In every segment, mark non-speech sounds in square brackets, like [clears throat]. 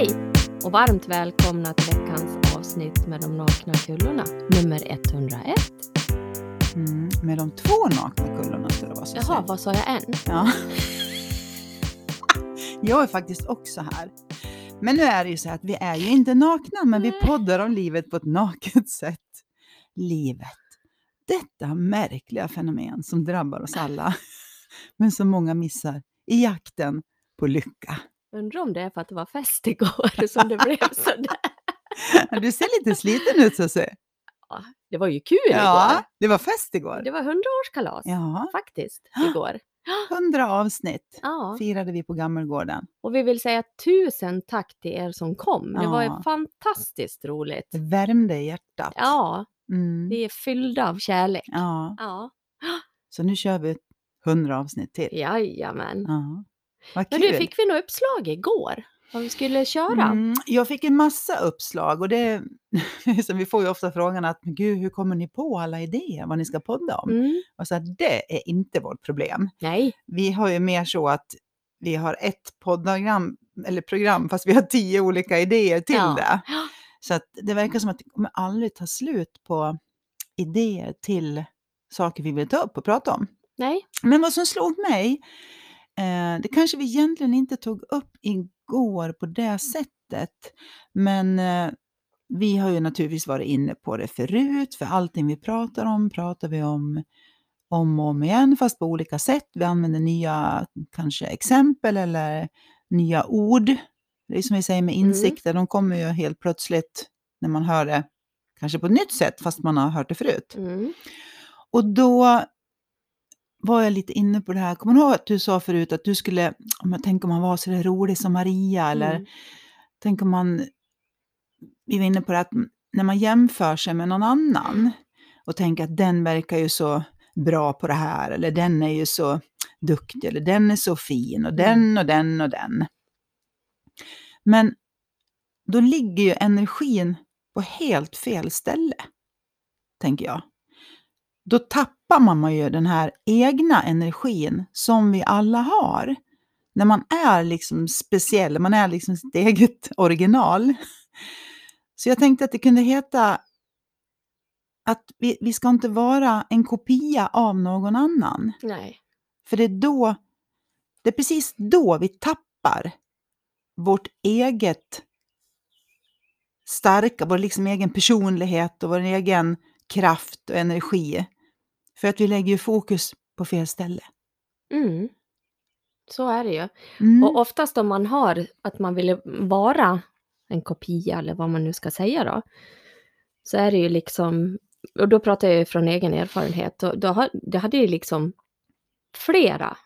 Hej och varmt välkomna till veckans avsnitt med de nakna kullorna, nummer 101. Mm, med de två nakna kullorna ska det vara så Jaha, sätt. vad sa jag än? Ja. [laughs] Jag är faktiskt också här. Men nu är det ju så att vi är ju inte nakna, men vi poddar om livet på ett naket [laughs] sätt. Livet. Detta märkliga fenomen som drabbar oss alla, [laughs] men som många missar i jakten på lycka. Undrar om det är för att det var fest igår [laughs] som det blev sådär. Du ser lite sliten ut så att säga. Det var ju kul Ja, igår. det var fest igår. Det var hundraårskalas Ja, faktiskt [gasps] igår. [gasps] hundra avsnitt Ja, firade vi på Gammelgården. och vi vill säga tusen tack till er som kom. Det var Ja. fantastiskt roligt. Det värmde hjärtat. Ja, Mm. vi är fyllda av kärlek. ja. Ja, [gasps] Så nu kör vi hundra avsnitt till. jajamän. Ja. Vad Men kul! du, fick vi något uppslag igår? Vad vi skulle köra? Mm, jag fick en massa uppslag och det, [laughs] vi får ju ofta frågan att "Men gud, hur kommer ni på alla idéer vad ni ska podda om? Mm. Och så att det är inte vårt problem. Nej, Vi har ju mer så att vi har ett poddprogram, eller program, fast vi har tio olika idéer till Ja. det. Så att det verkar som att det kommer aldrig ta slut på idéer till saker vi vill ta upp och prata om. nej. Men vad som slog mig, eh, det kanske vi egentligen inte tog upp igår på det sättet, men eh, vi har ju naturligtvis varit inne på det förut, för allting vi pratar om pratar vi om om och om igen, fast på olika sätt. Vi använder nya kanske exempel eller nya ord. Det är som vi säger med Mm. insikter, de kommer ju helt plötsligt när man hör det, kanske på ett nytt sätt, fast man har hört det förut. Mm. Och då var jag lite inne på det här, kommer du ihåg att du sa förut att du skulle, om jag tänker om man var så där rolig som Maria, eller Mm. tänk om man, vi var inne på det att när man jämför sig med någon annan och tänker att den verkar ju så bra på det här, eller den är ju så duktig, eller den är så fin, och den och den och den. Men då ligger ju energin på helt fel ställe, tänker jag. Då tappar man ju den här egna energin som vi alla har. När man är liksom speciell, man är liksom sitt eget [laughs] original. Så jag tänkte att det kunde heta att vi, vi ska inte vara en kopia av någon annan. Nej. För det är då, det är precis då vi tappar vårt eget starka, vår liksom egen personlighet och vår egen kraft och energi. För att vi lägger ju fokus på fel ställe. Mm. Så är det ju. Mm. Och oftast om man har att man vill vara en kopia eller vad man nu ska säga då. Så är det ju liksom, och då pratar jag ju från egen erfarenhet, och då det hade ju liksom flera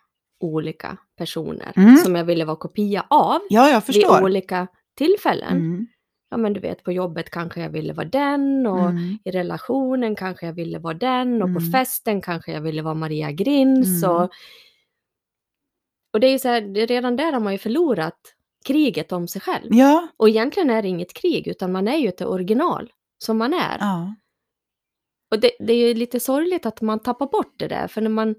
olika personer Mm. som jag ville vara kopia av Ja, jag vid förstår. olika tillfällen. Mm. Ja men du vet på jobbet kanske jag ville vara den och Mm. i relationen kanske jag ville vara den och på Mm. festen kanske jag ville vara Maria Grins. Mm. Och, och det är ju så här, redan där har man ju förlorat kriget om sig själv. Ja, Och egentligen är det inget krig utan man är ju ett original som man är. ja. Och det, det är ju lite sorgligt att man tappar bort det där för när man,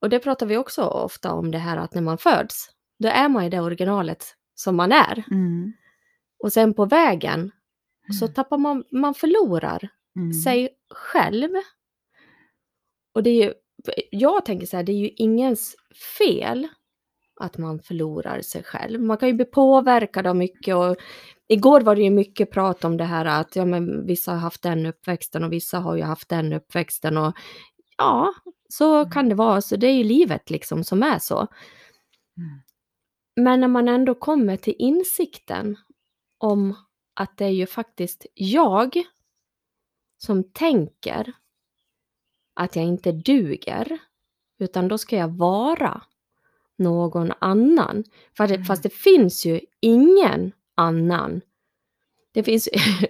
och det pratar vi också ofta om det här att när man föds, då är man ju det originalet som man är. Mm. Och sen på vägen så Mm. tappar man, man förlorar Mm. sig själv. Och det är ju, jag tänker så här, det är ju ingens fel att man förlorar sig själv. Man kan ju bli påverkad av mycket och igår var det ju mycket prat om det här att ja, men vissa har haft den uppväxten och vissa har ju haft den uppväxten och ja, så kan det vara. Så det är ju livet liksom som är så. Mm. Men när man ändå kommer till insikten om att det är ju faktiskt jag som tänker att jag inte duger, utan då ska jag vara någon annan. För det, Mm. Fast det finns ju ingen annan. Det finns [laughs]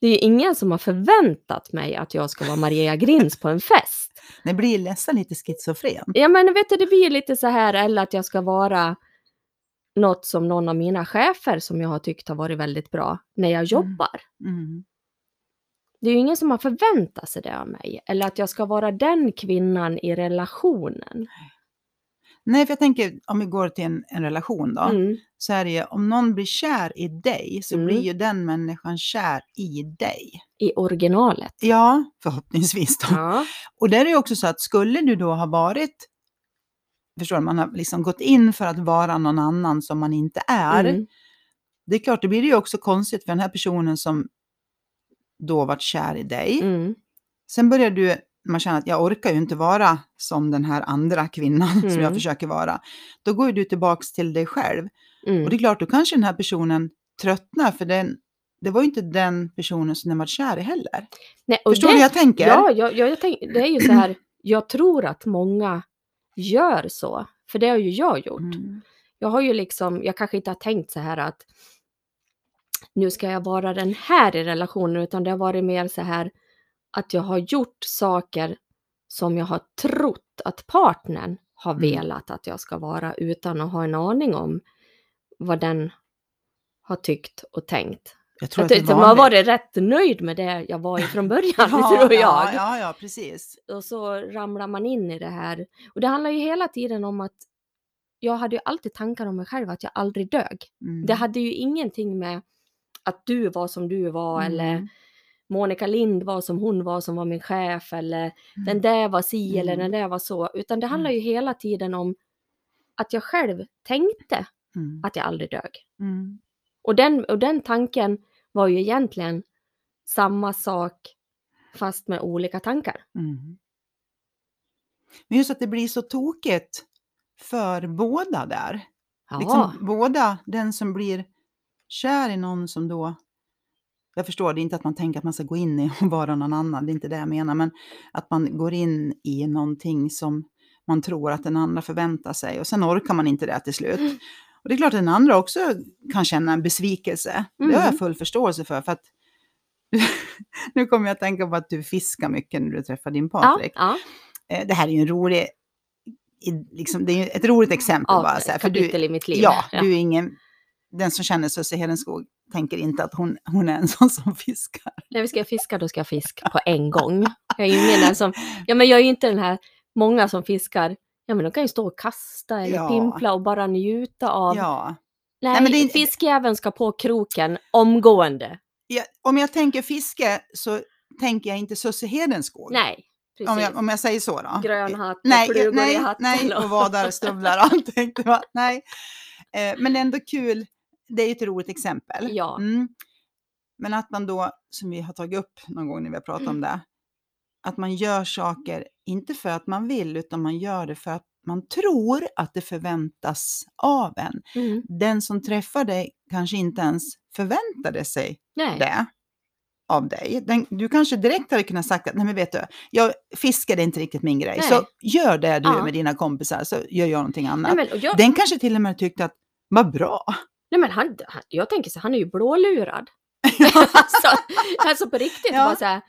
det är ju ingen som har förväntat mig att jag ska vara Maria Grins på en fest. [laughs] Det blir nästan lite schizofren. Ja men vet du, det blir ju lite så här, eller att jag ska vara något som någon av mina chefer som jag har tyckt har varit väldigt bra när jag jobbar. Mm. Det är ju ingen som har förväntat sig det av mig. Eller att jag ska vara den kvinnan i relationen. Nej, för jag tänker om vi går till en, en relation då. Mm. Så är det ju, om någon blir kär i dig så Mm. blir ju den människan kär i dig. I originalet. Ja, förhoppningsvis då. Ja. Och där är det också så att skulle du då ha varit, förstår du, man har liksom gått in för att vara någon annan som man inte är. Mm. Det är klart, det blir det ju också konstigt för den här personen som då varit kär i dig. Mm. Sen börjar du, man känner att jag orkar ju inte vara som den här andra kvinnan [laughs] som jag Mm. försöker vara. Då går ju du tillbaks till dig själv. Mm. Och det är klart, då kanske den här personen tröttnar för den, det var ju inte den personen som den var kär i heller. Nej, Förstår det, du hur jag tänker? Ja, jag, jag, jag tänk, det är ju så här, [clears throat] jag tror att många gör så. För det har ju jag gjort. Mm. Jag har ju liksom, jag kanske inte har tänkt så här att nu ska jag vara den här i relationen, utan det har varit mer så här att jag har gjort saker som jag har trott att partnern har Mm. velat att jag ska vara utan att ha en aning om vad den har tyckt och tänkt. Jag tror Jag att tyckte man varit rätt nöjd med det jag var i från [laughs] början, ja, tror jag. Ja, ja, ja, precis. Och så ramlar man in i det här. Och det handlar ju hela tiden om att jag hade ju alltid tankar om mig själv att jag aldrig dög. Mm. Det hade ju ingenting med att du var som du var eller Mm. Monica Lind var som hon var som var min chef eller den där var si eller Mm. den där var så. Utan det handlar ju hela tiden om att jag själv tänkte Mm. att jag aldrig dög. Och den, och den tanken var ju egentligen samma sak fast med olika tankar. Mm. Men just att det blir så tokigt för båda där. Liksom båda, den som blir kär i någon som då, jag förstår det är inte att man tänker att man ska gå in i och [laughs] vara någon annan, det är inte det jag menar, men att man går in i någonting som man tror att den andra förväntar sig och sen orkar man inte det till slut. Mm. Och det är klart att den andra också kan känna en besvikelse. Det har jag Mm. full förståelse för. för att [laughs] nu kommer jag att tänka på att du fiskar mycket när du träffar din ja, Patrik. ja, Eh, Det här är ju en rolig, liksom, det är ett roligt exempel ja bara. Så här, för du, i mitt liv. ja, du är ingen, den som känner Susie Hedenskog tänker inte att hon, hon är en [laughs] sån som fiskar. När vi ska fiska, då ska jag fiska på en gång. Jag är ju ingen den som, ja men jag är ju inte den här, många som fiskar, ja men de kan ju stå och kasta eller Ja. pimpla och bara njuta av. Ja. Nej, Nej, men det är inte- fiskjäveln ska på kroken omgående. Ja, om jag tänker fiske så tänker jag inte Susie Hedenskog. Nej, precis. om, jag, om jag säger så då. Grön hatt och nej, flugor nej, i hatten. nej, och vadar, stövlar och allting. Det var, nej. Eh, men ändå kul. Det är ett roligt exempel. Ja. Mm. Men att man då, som vi har tagit upp någon gång när vi har pratat Mm. om det, att man gör saker, inte för att man vill, utan man gör det för att man tror att det förväntas av en. Mm. Den som träffar dig kanske inte ens förväntade sig Nej. det av dig. Den, du kanske direkt hade kunnat sagt att, nej men vet du, jag är inte riktigt min grej. Nej. Så gör det du Ja. med dina kompisar så gör jag någonting annat. Nej, jag, Den kanske till och med tyckte att, vad bra. nej, men han, han, jag tänker så, han är ju blålurad. [laughs] [laughs] alltså, alltså på riktigt, Ja. bara så här,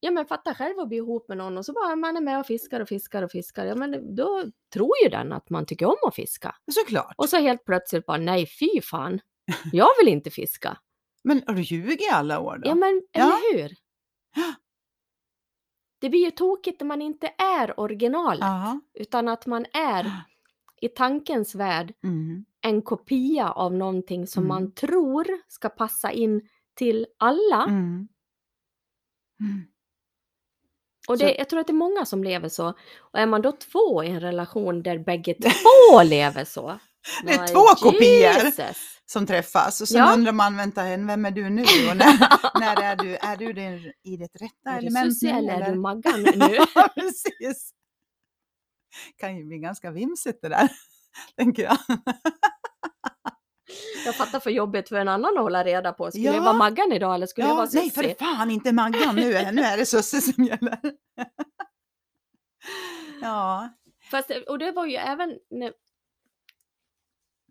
ja men fatta själv att bli ihop med någon och så bara man är med och fiskar och fiskar och fiskar. Ja men då tror ju den att man tycker om att fiska. Såklart. Och så helt plötsligt bara nej fy fan, jag vill inte fiska. [laughs] Men har du ljugit i alla år då? Ja men Ja. eller hur? Det blir ju tokigt när man inte är originalet, Ja. utan att man är i tankens värld Mm. en kopia av någonting som Mm. man tror ska passa in till alla. Mm. Och det, jag tror att det är många som lever så. Och är man då två i en relation där bägge [laughs] två lever så. Det är två kopior. Som träffas och sen Ja. undrar man, vänta, vem är du nu? Och när, [laughs] när är du, är du det, i ditt rätta Är element Susie nu? eller är du Maggan [laughs] nu? Precis. kan ju bli ganska vimsigt det där, tänker jag. Jag fattar för jobbet för en annan att hålla reda på. Skulle Ja. jag vara Maggan idag eller skulle jag vara nej, för fan inte Maggan, nu är, nu är det Susse som gäller. [laughs] ja. Fast, och det var ju även när,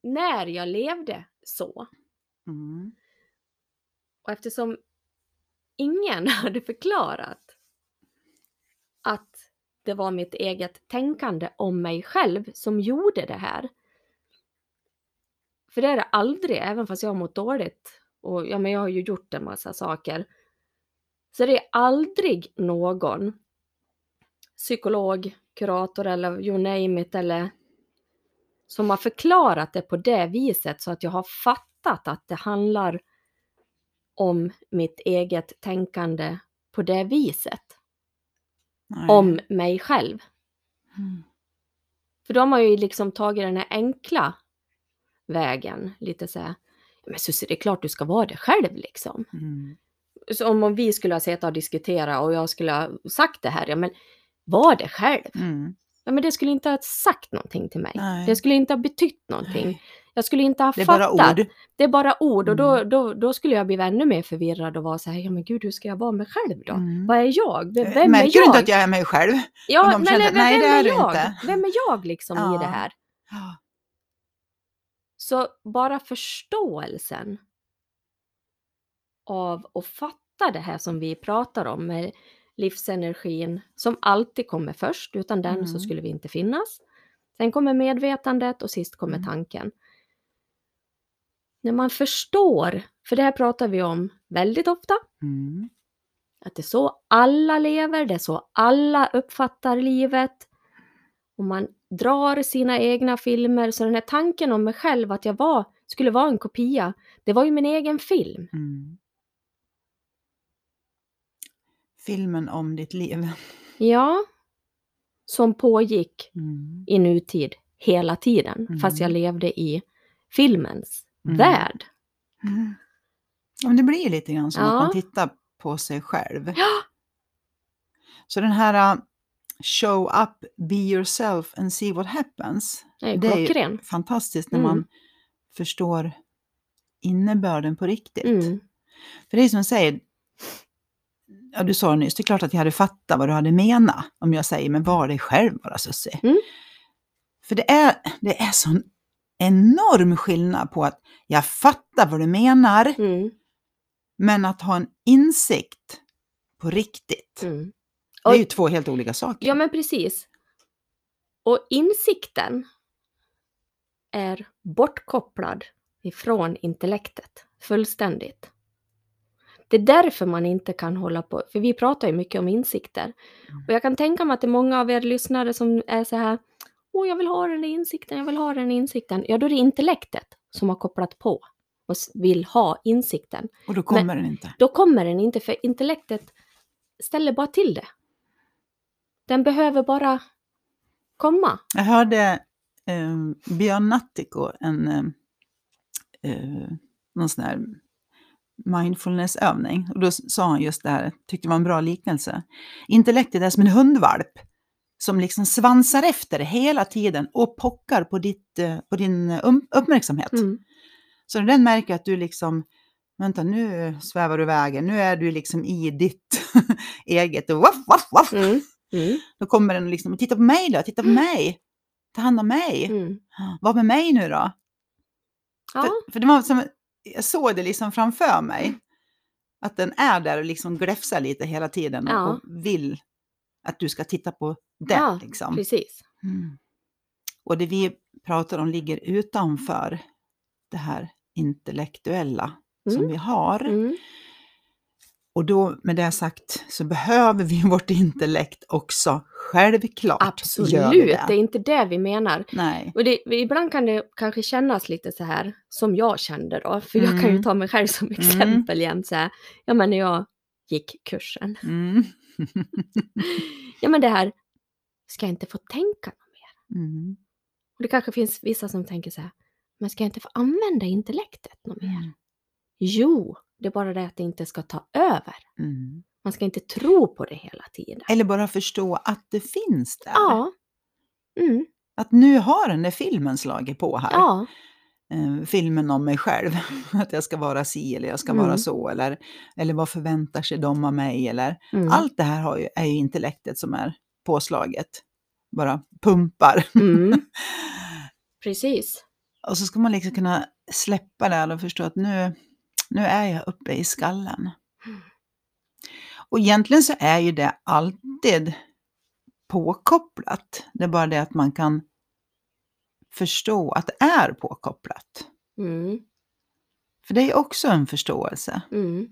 när jag levde så. Mm. Och eftersom ingen [laughs] hade förklarat att det var mitt eget tänkande om mig själv som gjorde det här. För det är det aldrig, även fast jag har mått dåligt. Och ja, men jag har ju gjort en massa saker. Så det är aldrig någon psykolog, kurator eller you name it eller som har förklarat det på det viset så att jag har fattat att det handlar om mitt eget tänkande på det viset. Nej. Om mig själv. Mm. För då har man ju liksom tagit den här enkla vägen. Lite så här, men Susie, det är klart du ska vara det själv liksom. Mm. Så om, om vi skulle ha suttit och diskuterat och jag skulle ha sagt det här, ja men var det själv. Mm. Ja, men det skulle inte ha sagt någonting till mig. Nej. Det skulle inte ha betytt någonting. Nej. Jag skulle inte ha Det är bara fattat. ord. Det är bara ord och då, Mm. då, då skulle jag bli ännu mer förvirrad och vara så här, ja men gud hur ska jag vara mig själv då? Mm. Vad är jag? Vem, vem är Märker jag? du inte att jag är mig själv? Ja, men att, nej, vem det är jag? inte. Vem är jag liksom i Ja. det här? Ja. Så bara förståelsen av att fatta det här som vi pratar om med livsenergin som alltid kommer först, utan den så Mm. skulle vi inte finnas. Sen kommer medvetandet och sist kommer Mm. tanken. När man förstår, för det här pratar vi om väldigt ofta, Mm. att det är så alla lever, det är så alla uppfattar livet. Och man drar sina egna filmer, så den här tanken om mig själv att jag var, skulle vara en kopia, det var ju min egen film. Mm. Filmen om ditt liv. [laughs] Ja, som pågick Mm. i nutid hela tiden, fast jag Mm. levde i filmens Mm. värld. Mm. [laughs] Ja, men det blir lite grann som Ja. att man tittar på sig själv. Ja. Så den här uh, show up, be yourself and see what happens. Det är Det är fantastiskt när Mm. man förstår innebörden på riktigt. Mm. För det är som jag säger, ja, du sa nyss, det är klart att jag hade fattat vad du hade menat om jag säger, men var dig själv bara Susie. Mm. För det är, det är sån enorm skillnad på att jag fattar vad du menar, Mm. men att ha en insikt på riktigt. Mm. Det är ju två helt olika saker. Ja, men precis. Och insikten är bortkopplad ifrån intellektet fullständigt. Det är därför man inte kan hålla på, för vi pratar ju mycket om insikter. Och jag kan tänka mig att det är många av er lyssnare som är så här, åh jag vill ha den där insikten, jag vill ha den insikten. Ja, då är det intellektet som har kopplat på och vill ha insikten. Och då kommer den inte. Då kommer den inte, för intellektet ställer bara till det. Den behöver bara komma. Jag hörde eh, Björn Nattiko, en eh, eh, någon sån här mindfulnessövning. Och då sa han just det här, tyckte det var en bra liknelse. Intellektet är som en hundvalp som liksom svansar efter hela tiden och pockar på, ditt, eh, på din um, uppmärksamhet. Mm. Så när den märker att du liksom, vänta nu svävar du iväg, nu är du liksom i ditt [laughs] eget, och waff, waff, waff. Mm. Mm. Då kommer den liksom, titta på mig då, titta på mig, ta hand om mig. Mm. Vad med mig nu då? Ja, För, för det var som, jag såg det liksom framför mig. Att den är där och liksom gläfsar lite hela tiden och, Ja. och vill att du ska titta på den. Ja, liksom. precis. Mm. Och det vi pratar om ligger utanför det här intellektuella som Mm. vi har. Mm. Och då med det sagt så behöver vi [laughs] vårt intellekt också. Självklart Absolut, det det. är inte det vi menar. Nej. Och det, ibland kan det kanske kännas lite så här som jag kände då, för jag kan ju Mm. ta mig själv som Mm. exempel jämt så här. Ja men när jag gick kursen. Mm. [laughs] Ja men det här, ska jag inte få tänka mer? Mm. Och det kanske finns vissa som tänker så här, men ska jag inte få använda intellektet något mer? Mm. Jo, det är bara det att det inte ska ta över. Mm. Man ska inte tro på det hela tiden. Eller bara förstå att det finns där. Ja. Mm, Att nu har den där filmen slagit på här. ja. Eh, filmen om mig själv. [laughs] Att jag ska vara si eller jag ska Mm. vara så. Eller, eller vad förväntar sig de av mig? Eller, Mm. Allt det här har ju, är ju intellektet som är påslaget. Bara pumpar. Mm. [laughs] Precis. Och så ska man liksom kunna släppa det och förstå att nu, nu är jag uppe i skallen. Mm. Och egentligen så är ju det alltid påkopplat. Det är bara det att man kan förstå att det är påkopplat. Mm. För det är också en förståelse. Mm.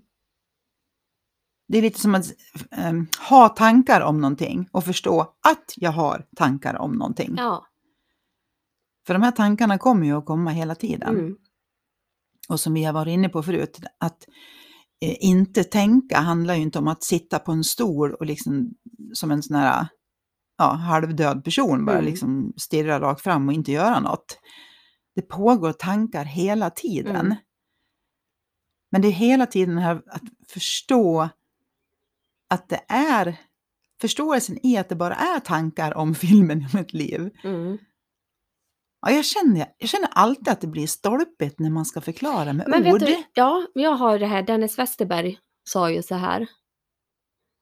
Det är lite som att ehm, ha tankar om någonting och förstå att jag har tankar om någonting. Ja. För de här tankarna kommer ju att komma hela tiden. Mm. Och som vi har varit inne på förut, att eh, inte tänka handlar ju inte om att sitta på en stol och liksom som en sån här ja, halvdöd person bara Mm. liksom stirra rakt fram och inte göra något. Det pågår tankar hela tiden. Mm. Men det är hela tiden här att förstå att det är förståelsen i att det bara är tankar om [laughs] filmen om ett liv. Mm. Ja, jag, känner, jag känner alltid att det blir stolpigt när man ska förklara med Men ord. vet du, ja, jag har det här, Dennis Westerberg sa ju så här.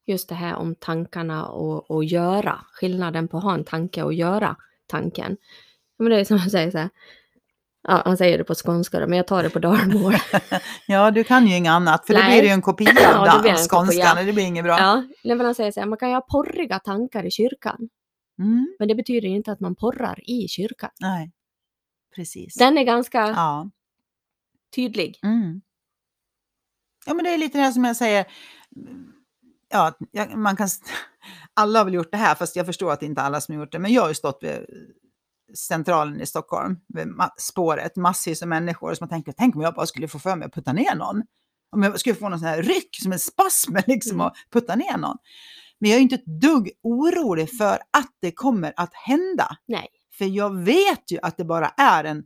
Just det här om tankarna och, och göra. Skillnaden på att ha en tanke och göra tanken. Men det är som han säger så här. Ja, han säger det på skånska då, men jag tar det på dalmål. [laughs] Ja, du kan ju inget annat, för Nej. blir det ju en kopia [clears throat] av ja, blir skånskan kopia. det blir inget bra. ja, men han säger så här, man kan ju ha porriga tankar i kyrkan. Mm, Men det betyder inte att man porrar i kyrkan. nej, precis. Den är ganska Ja. tydlig. Mm. Ja, men det är lite det som jag säger. Ja, man kan, [laughs] alla har väl gjort det här, fast jag förstår att det inte alla som har gjort det. Men jag har ju stått vid centralen i Stockholm, vid spåret, massvis av människor som man tänker, tänk om jag bara skulle få för mig att putta ner någon. Om jag skulle få någon sån här ryck, som en spasm, [laughs] liksom, Mm. och putta ner någon. Men jag är inte ett dugg orolig för att det kommer att hända. Nej. För jag vet ju att det bara är en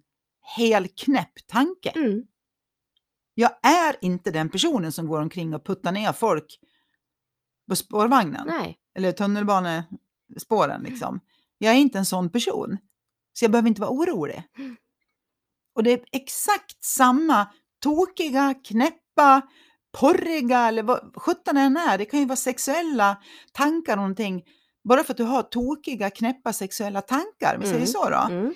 hel knäpp tanke. Mm. Jag är inte den personen som går omkring och puttar ner folk på spårvagnen Nej. eller tunnelbanespåren. Liksom. Jag är inte en sån person. Så jag behöver inte vara orolig. Mm. Och det är exakt samma tokiga, knäppa, porriga eller vad sjutton än är. Det kan ju vara sexuella tankar och någonting. Bara för att du har tokiga, knäppa sexuella tankar, vi säger Mm. så då Mm.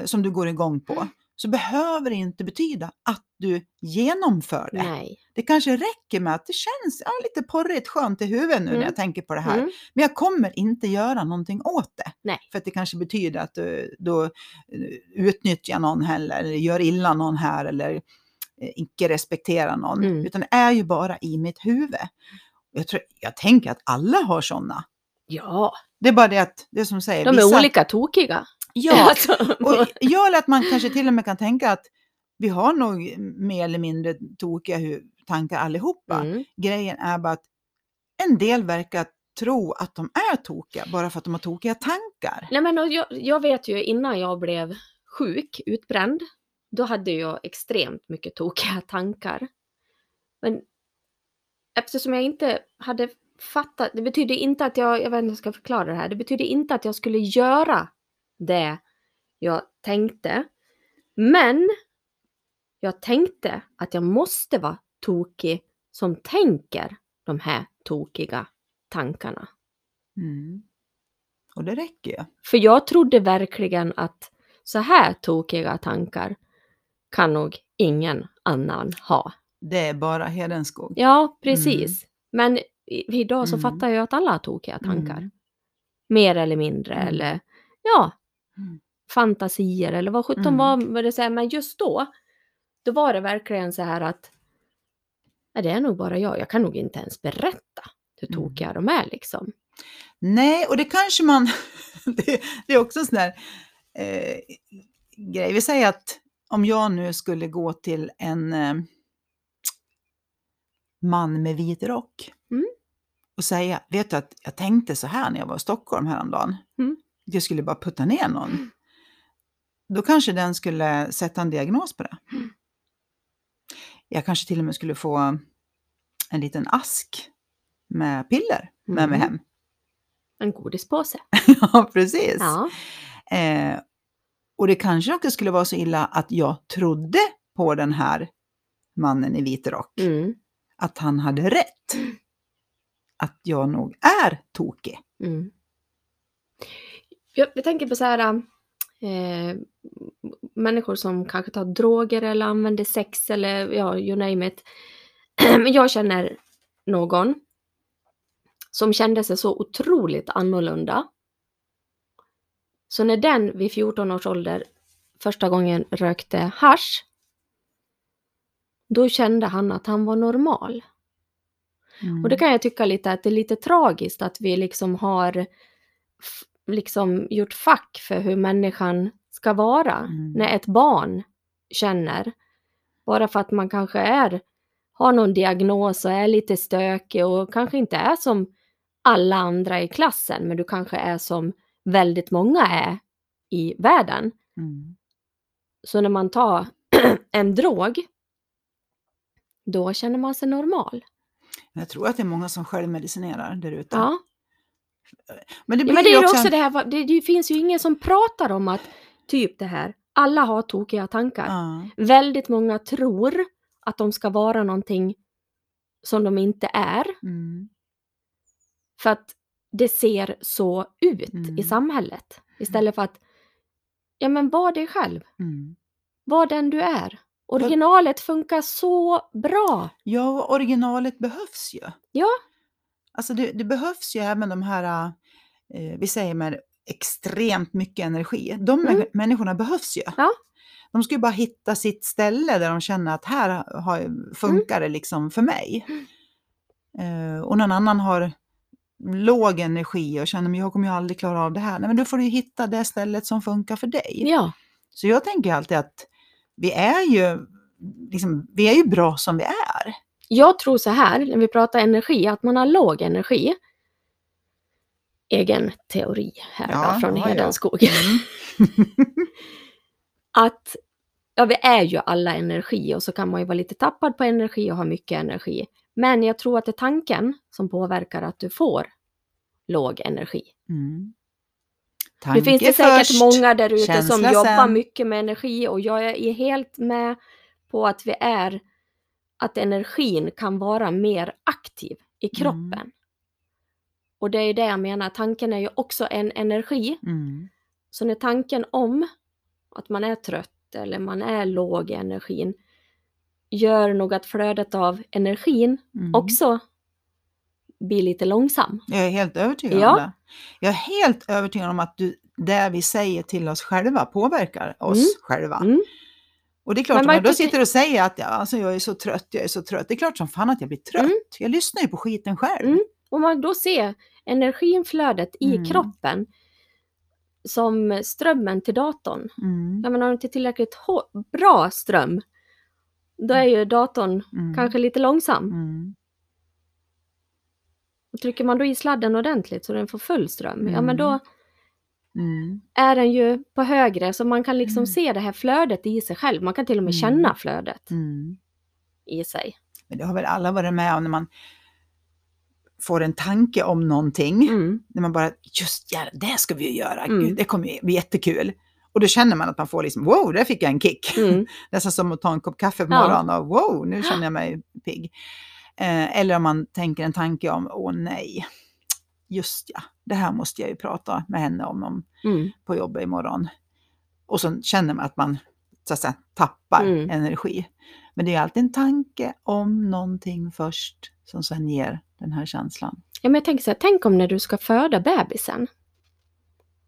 eh, som du går igång på, så behöver det inte betyda att du genomför det. Nej. Det kanske räcker med att det känns ja, lite porrigt skönt i huvudet nu Mm. när jag tänker på det här. Mm. Men jag kommer inte göra någonting åt det. Nej. För att det kanske betyder att du då eh, utnyttjar någon heller, eller gör illa någon här, eller eh, icke respekterar någon. Mm. Utan det är ju bara i mitt huvud. Jag, tror, jag tänker att alla har sådana. Ja, Det är bara det att, det som säger, de är vissa- olika tokiga. Ja, [laughs] Alltså, och jag eller att man kanske till och med kan tänka att vi har nog mer eller mindre tokiga tankar allihopa. mm. Grejen är bara att en del verkar tro att de är tokiga bara för att de har tokiga tankar. Nej, men jag, jag vet ju innan jag blev sjuk, utbränd, då hade jag extremt mycket tokiga tankar. Men eftersom jag inte hade fattat, det betyder inte att jag, jag vet inte hur jag ska förklara det här, det betyder inte att jag skulle göra det jag tänkte. Men jag tänkte att jag måste vara tokig som tänker de här tokiga tankarna. Mm. Och det räcker ju. För jag trodde verkligen att så här tokiga tankar kan nog ingen annan ha. Det är bara Hedenskog. Ja, precis. Men i, idag så Mm. fattar jag att alla har tokiga tankar. Mm. Mer eller mindre Mm. eller ja, Mm. fantasier eller vad sjutton Mm. var det säger. Men just då, då var det verkligen så här att "Nej, det är nog bara jag. Jag kan nog inte ens berätta hur Mm. tokiga de är liksom. Nej, och det kanske man... [laughs] det, det är också en sån där eh, grej. Vi säger att om jag nu skulle gå till en eh, man med vit rock Mm. Och säga, vet du att jag tänkte så här när jag var i Stockholm häromdagen. Mm. Jag skulle bara putta ner någon. Då kanske den skulle sätta en diagnos på det. Mm. Jag kanske till och med skulle få en liten ask med piller med mig Mm. hem. En godispåse. [laughs] ja, precis. Ja. Eh, och det kanske också skulle vara så illa att jag trodde på den här mannen i vit rock, Mm. att han hade rätt. Att jag nog är tokig. Mm. Jag, jag tänker på så här, eh, människor som kanske tar droger eller använder sex eller ja, you name it. [clears throat] Men jag känner någon som kände sig så otroligt annorlunda. Så när den vid 14 års ålder första gången rökte hasch, då kände han att han var normal. Mm. Och det kan jag tycka lite att det är lite tragiskt att vi liksom har liksom gjort fack för hur människan ska vara Mm. när ett barn känner. Bara för att man kanske är, har någon diagnos och är lite stökig och kanske inte är som alla andra i klassen, men du kanske är som väldigt många är i världen. Mm. Så när man tar [clears throat] en drog, då känner man sig normal. Jag tror att det är många som självmedicinerar där ute. Ja. Men det Ja, blir men det är också, också en- det här, det, det finns ju ingen som pratar om att typ det här, alla har tokiga tankar. Ja. Väldigt många tror att de ska vara någonting som de inte är, Mm. för att det ser så ut Mm. i samhället. Istället för att, ja men var dig själv, Mm. var den du är. Originalet funkar så bra. Ja, originalet behövs ju. Ja. Alltså det, det behövs ju även de här, eh, vi säger med extremt mycket energi. De Mm. mä- människorna behövs ju. Ja. De ska ju bara hitta sitt ställe där de känner att här har, funkar det liksom för mig. Eh, och någon annan har låg energi och känner att jag kommer ju aldrig klara av det här. Nej, men då får du hitta det stället som funkar för dig. Ja, Så jag tänker alltid att vi är ju, liksom, vi är ju bra som vi är. jag tror så här, när vi pratar energi, att man har låg energi. Egen teori här Ja, då, från ja, ja. Hedenskog. Mm. [laughs] att ja, vi är ju alla energi och så kan man ju vara lite tappad på energi och ha mycket energi. Men jag tror att det är tanken som påverkar att du får låg energi. Mm. Nu finns det Tanke säkert först, många där ute som jobbar sen. mycket med energi och jag är helt med på att vi är att energin kan vara mer aktiv i kroppen. Mm. Och det är det jag menar, tanken är ju också en energi. Mm. Så när tanken om att man är trött eller man är låg i energin gör nog att flödet av energin Mm. också blir lite långsam. Jag är helt övertygad Ja. om det. Jag är helt övertygad om att du, det vi säger till oss själva påverkar oss Mm. själva. Mm. Och det är klart, Men om man jag då sitter och säger att ja, alltså, jag är så trött, jag är så trött. Det är klart som fan att jag blir trött. Mm. Jag lyssnar ju på skiten själv. Mm. Om man då ser energiinflödet i Mm. kroppen som strömmen till datorn. Mm. Ja, men har du inte tillräckligt bra ström, då är ju datorn Mm. kanske lite långsam. Mm. Trycker man då i sladden ordentligt så den får full ström, ja Mm. men då Mm. är den ju på högre så man kan liksom Mm. se det här flödet i sig själv. Man kan till och med Mm. känna flödet Mm. i sig. Men det har väl alla varit med om när man får en tanke om någonting. Mm. När man bara, just ja, det ska vi ju göra, Mm. Gud, det kommer bli jättekul. Och då känner man att man får liksom, wow, där fick jag en kick. Mm. [laughs] Nästan som att ta en kopp kaffe på Ja. morgonen och wow, nu känner jag mig pigg. Eh, eller om man tänker en tanke om, åh nej, just ja, det här måste jag ju prata med henne om, om Mm. på jobbet imorgon. Och så känner man att man så att säga, tappar Mm. energi. Men det är alltid en tanke om någonting först som sen ger den här känslan. Ja, men jag tänker så här, tänk om när du ska föda bebisen,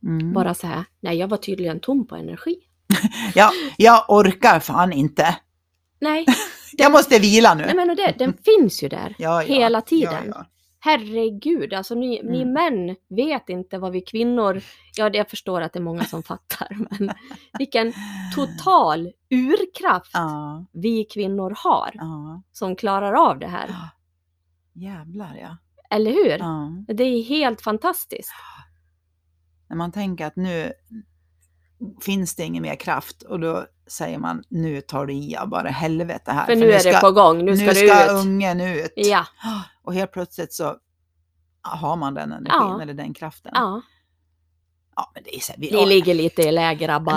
Mm. bara så här, nej jag var tydligen tom på energi. [laughs] Ja, jag orkar fan inte. Nej, [laughs] Jag måste vila nu. nej men och det, den finns ju där Ja, ja, hela tiden. Ja. Herregud, alltså ni, ni Mm. män vet inte vad vi kvinnor, ja jag förstår att det är många som fattar, [laughs] men vilken total urkraft vi kvinnor har som klarar av det här. Jävlar ja. Eller hur? Det är helt fantastiskt. När man tänker att nu finns det ingen mer kraft och då säger man nu tar det i bara helvete här. För nu är ska, det på gång, nu ska nu ska ut. ungen ut. Ja, [gasps] Och helt plötsligt så har man den energin Ja. eller den kraften. ja. Ja, men det är så här, vi, Ni ligger lite i läge grabbar.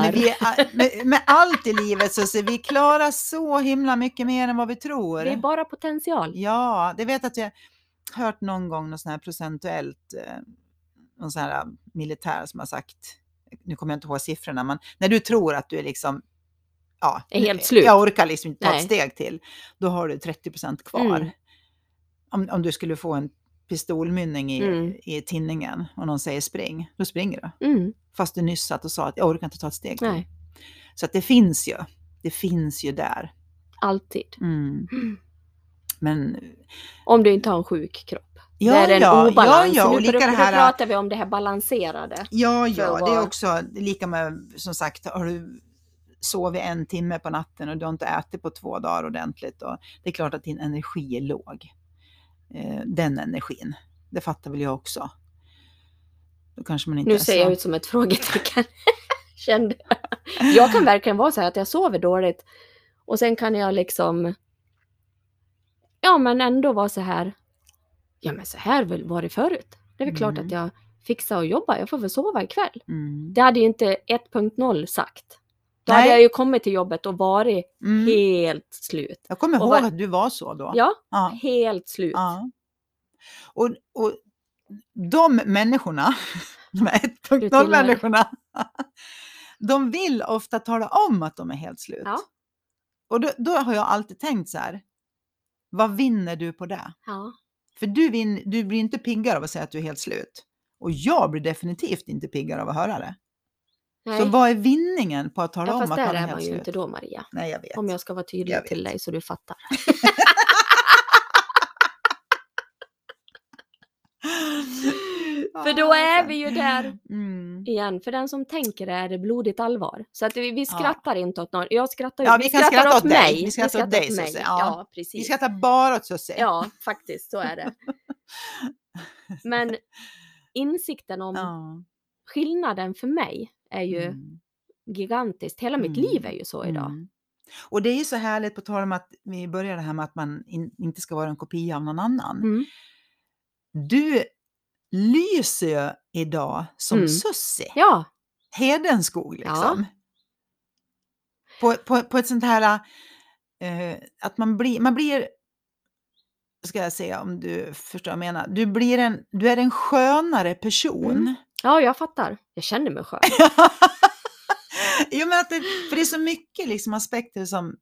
med, med allt i livet så ser vi klarar så himla mycket mer än vad vi tror. Det är bara potential. Ja, det vet att jag hört någon gång något sånt här procentuellt, eh, någon sån här militär som har sagt, nu kommer jag inte ihåg siffrorna, men när du tror att du är liksom, ja, Är helt slut. jag orkar liksom inte ta Nej. ett steg till, då har du 30 procent kvar. Mm. Om, om du skulle få en pistolmynning i, Mm. i tinningen och någon säger spring, då springer du. Mm, Fast du nyss satt och sa att jag orkar inte ta ett steg till. nej, Så att det finns ju, det finns ju där. alltid. Mm. Men Om du inte har en sjuk kropp. Ja, det är en ja, ja, obalans. ja, nu, och lika då här... pratar vi om det här balanserade. Ja, ja, det är också lika med, som sagt, har du sovit en timme på natten och du har inte ätit på två dagar ordentligt, och det är klart att din energi är låg. Eh, den energin, det fattar väl jag också. Då kanske man inte Nu ser jag ut som ett frågetecken. [laughs] Kände jag. Jag kan verkligen vara så här att jag sover dåligt och sen kan jag liksom ja men ändå vara så här ja men så här var det förut. Det är väl klart Mm. att jag fixar och jobbar, jag får väl sova ikväll. Mm. Det hade ju inte 1.0 sagt. Då Nej. hade jag ju kommit till jobbet och varit Mm. helt slut. Jag kommer ihåg var- att du var så då. Ja, Ja. helt slut. ja. Och, och de människorna, [laughs] de här 1.0-människorna, [laughs] de vill ofta tala om att de är helt slut. Ja. Och då, då har jag alltid tänkt så här, vad vinner du på det? Ja. För du, vin, du blir inte piggare av att säga att du är helt slut. Och jag blir definitivt inte piggare av att höra det. Nej, Så vad är vinningen på att tala ja, om fast att där man är är man helt ju slut? inte då Maria. Nej, jag vet. Om jag ska vara tydlig Jag till vet. dig så du fattar. [laughs] [laughs] För då är vi ju där Mm. igen. För den som tänker är det blodigt allvar. Så att vi, vi Ja. skrattar inte åt någon. Jag skrattar ju. Ja, vi kan skrattar skratta åt åt dig. mig. Vi skrattar åt dig, så att säga. Ja. Ja, Vi precis. skrattar bara åt Susie. Ja, faktiskt så är det. [laughs] Men insikten om Ja. skillnaden för mig är ju Mm. gigantiskt. Hela mitt Mm. liv är ju så idag. Mm. Och det är ju så härligt, på tal om att vi började här med att man in, inte ska vara en kopia av någon annan. Mm. Du lyser ju idag som Mm. Sussi. Ja, Hedenskog liksom. På, på, på ett sånt här, eh, att man blir, man blir, ska jag säga om du förstår vad jag menar, du, blir en, du är en skönare person. Mm. ja, jag fattar. Jag känner mig skön. [laughs] jo, men att det, för det är så mycket liksom aspekter som,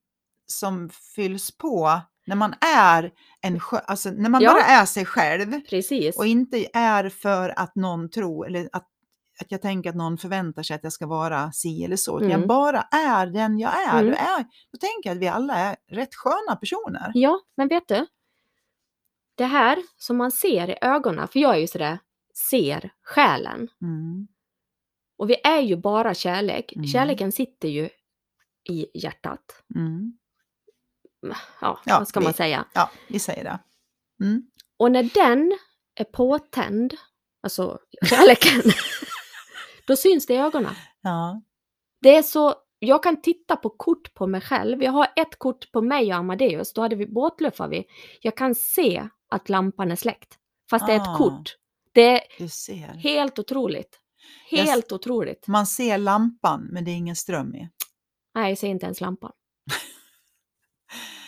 som fylls på när man är en alltså när man Ja. bara är sig själv Precis. och inte är för att någon tror eller att, att jag tänker att någon förväntar sig att jag ska vara si eller så. Utan Mm. jag bara är den jag är. Mm. Då, är. då tänker jag att vi alla är rätt sköna personer. Ja, men vet du? Det här som man ser i ögonen, för jag är ju sådär, ser själen. Mm. Och vi är ju bara kärlek. Mm. Kärleken sitter ju i hjärtat. Mm. Ja, Ja, vad ska vi- man säga? Ja, vi säger det. Mm. Och när den är påtänd, alltså kärleken, [laughs] då syns det i ögonen. Ja. Det är så, jag kan titta på kort på mig själv. Jag har ett kort på mig och Amadeus, då hade vi båtluffar vi. Jag kan se att lampan är släckt. Fast det är ett Ah. kort. Det är helt otroligt. Jag Helt otroligt. Man ser lampan men det är ingen ström i. Nej, jag ser inte ens lampan. [laughs]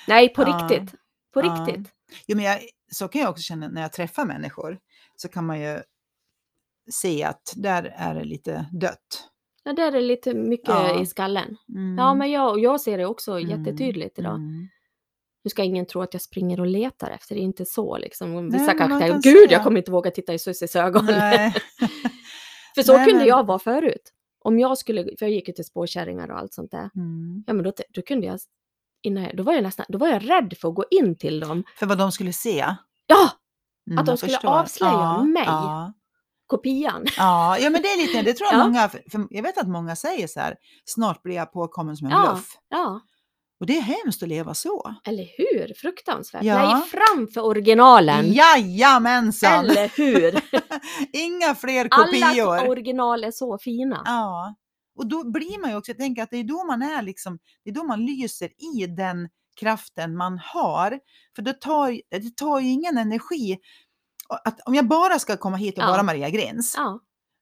Nej, på Ja. riktigt. På Ja. riktigt. Jo, men jag, så kan jag också känna när jag träffar människor. Så kan man ju se att där är det lite dött. Ja, där är lite mycket Ja. i skallen. Mm. Ja, men jag, jag ser det också Mm. jättetydligt idag. Mm. Nu ska ingen tro att jag springer och letar efter det, är inte så liksom. Vissa kanske tänker, gud jag kommer inte våga titta i Susses ögon. [laughs] För så Nej, kunde men- jag vara förut. Om jag skulle, för jag gick ju till spårkärringar och allt sånt där. Mm. Ja men då, då kunde jag, innan jag, då var jag nästan, då var jag rädd för att gå in till dem. För vad de skulle se. Ja! Mm, Att de skulle förstår. avslöja mig. Ja, Kopian. [laughs] ja, ja, men det är lite, det tror jag Ja. många, jag vet att många säger så här, snart blir jag påkommen som en Ja. bluff. Ja, Och det är hemskt att leva så. eller hur? Fruktansvärt. Ja. Nej, fram för originalen. Jajamensan! Eller hur? [laughs] Inga fler Alla kopior. original är så fina. Ja, och då blir man ju också, jag tänker att det är då man är liksom, det är då man lyser i den kraften man har. För det tar, det tar ju ingen energi. Att, om jag bara ska komma hit och Ja. vara Maria Grins, Ja,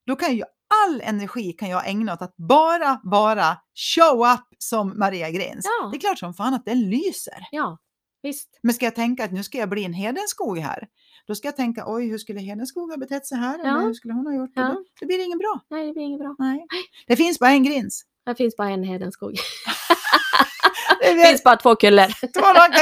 då kan ju all energi kan jag ägna åt att bara, bara show up som Maria Grins. Ja. Det är klart som fan att den lyser. ja, visst. Men ska jag tänka att nu ska jag bli en Hedenskog här, då ska jag tänka oj, hur skulle Hedenskog ha betett sig här? Ja. Eller hur skulle hon ha gjort? Ja. Då, då blir det inget bra. Nej, det blir inget bra. Nej. Det finns bara en Grins. Det finns bara en Hedenskog. Det [laughs] Det finns bara två nakna,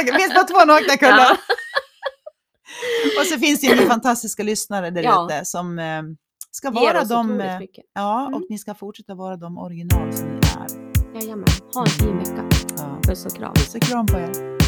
det finns bara två nakna kullar. Ja. [laughs] Och så finns det ju fantastiska lyssnare där Ja. ute som eh, ska vara de, eh, ja, Mm. och ni ska fortsätta vara de original som ni är. Jajamän. Ha en fin vecka. Ja. Puss och kram. Puss och kram på er.